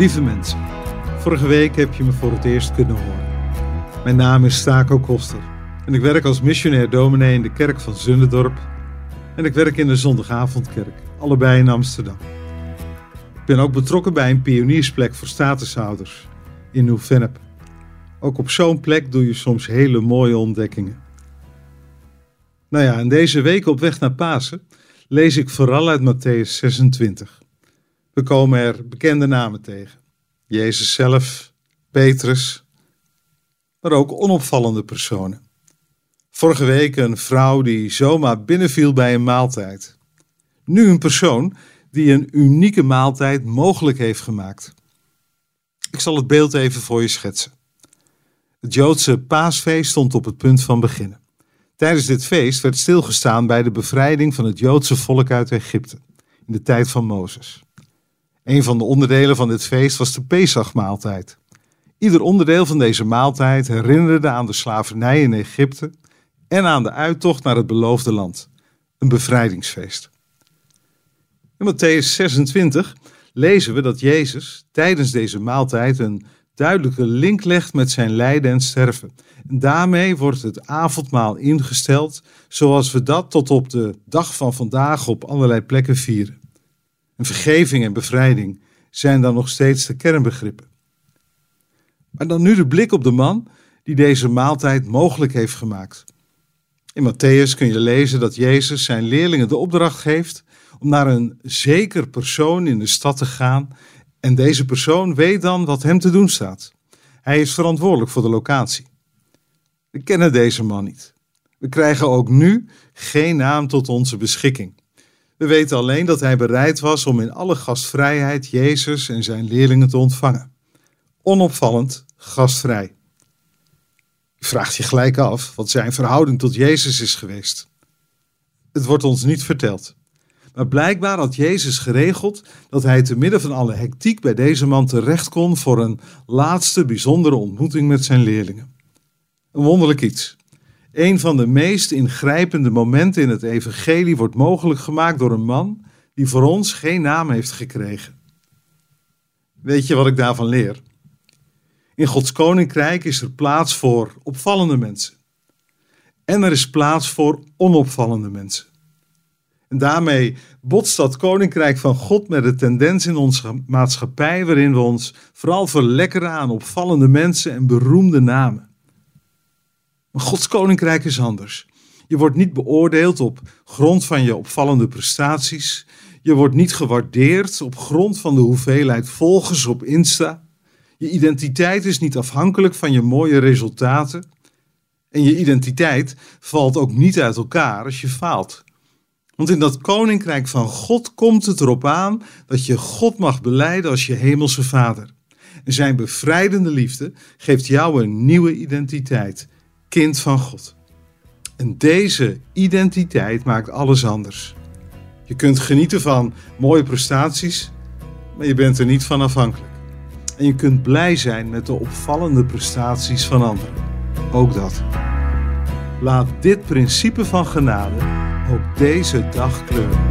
Lieve mensen, vorige week heb je me voor het eerst kunnen horen. Mijn naam is Staco Koster en ik werk als missionair dominee in de kerk van Zunderdorp en ik werk in de zondagavondkerk, allebei in Amsterdam. Ik ben ook betrokken bij een pioniersplek voor statushouders in Nieuw-Vennep. Ook op zo'n plek doe je soms hele mooie ontdekkingen. Nou ja, in deze week op weg naar Pasen lees ik vooral uit Matthäus 26. We komen er bekende namen tegen. Jezus zelf, Petrus, maar ook onopvallende personen. Vorige week een vrouw die zomaar binnenviel bij een maaltijd. Nu een persoon die een unieke maaltijd mogelijk heeft gemaakt. Ik zal het beeld even voor je schetsen. Het Joodse paasfeest stond op het punt van beginnen. Tijdens dit feest werd stilgestaan bij de bevrijding van het Joodse volk uit Egypte in de tijd van Mozes. Een van de onderdelen van dit feest was de Pesachmaaltijd. Ieder onderdeel van deze maaltijd herinnerde aan de slavernij in Egypte en aan de uittocht naar het beloofde land, een bevrijdingsfeest. In Matthäus 26 lezen we dat Jezus tijdens deze maaltijd een duidelijke link legt met zijn lijden en sterven. En daarmee wordt het avondmaal ingesteld zoals we dat tot op de dag van vandaag op allerlei plekken vieren. En vergeving en bevrijding zijn dan nog steeds de kernbegrippen. Maar dan nu de blik op de man die deze maaltijd mogelijk heeft gemaakt. In Matthäus kun je lezen dat Jezus zijn leerlingen de opdracht geeft om naar een zeker persoon in de stad te gaan en deze persoon weet dan wat hem te doen staat. Hij is verantwoordelijk voor de locatie. We kennen deze man niet. We krijgen ook nu geen naam tot onze beschikking. We weten alleen dat hij bereid was om in alle gastvrijheid Jezus en zijn leerlingen te ontvangen. Onopvallend, gastvrij. Je vraagt je gelijk af wat zijn verhouding tot Jezus is geweest. Het wordt ons niet verteld. Maar blijkbaar had Jezus geregeld dat hij te midden van alle hectiek bij deze man terecht kon voor een laatste bijzondere ontmoeting met zijn leerlingen. Een wonderlijk iets. Een van de meest ingrijpende momenten in het evangelie wordt mogelijk gemaakt door een man die voor ons geen naam heeft gekregen. Weet je wat ik daarvan leer? In Gods koninkrijk is er plaats voor opvallende mensen. En er is plaats voor onopvallende mensen. En daarmee botst dat koninkrijk van God met de tendens in onze maatschappij waarin we ons vooral verlekkeren aan opvallende mensen en beroemde namen. Maar Gods koninkrijk is anders. Je wordt niet beoordeeld op grond van je opvallende prestaties. Je wordt niet gewaardeerd op grond van de hoeveelheid volgers op Insta. Je identiteit is niet afhankelijk van je mooie resultaten. En je identiteit valt ook niet uit elkaar als je faalt. Want in dat koninkrijk van God komt het erop aan dat je God mag beleiden als je hemelse vader. Zijn bevrijdende liefde geeft jou een nieuwe identiteit, kind van God. En deze identiteit maakt alles anders. Je kunt genieten van mooie prestaties, maar je bent er niet van afhankelijk. En je kunt blij zijn met de opvallende prestaties van anderen. Ook dat. Laat dit principe van genade ook deze dag kleuren.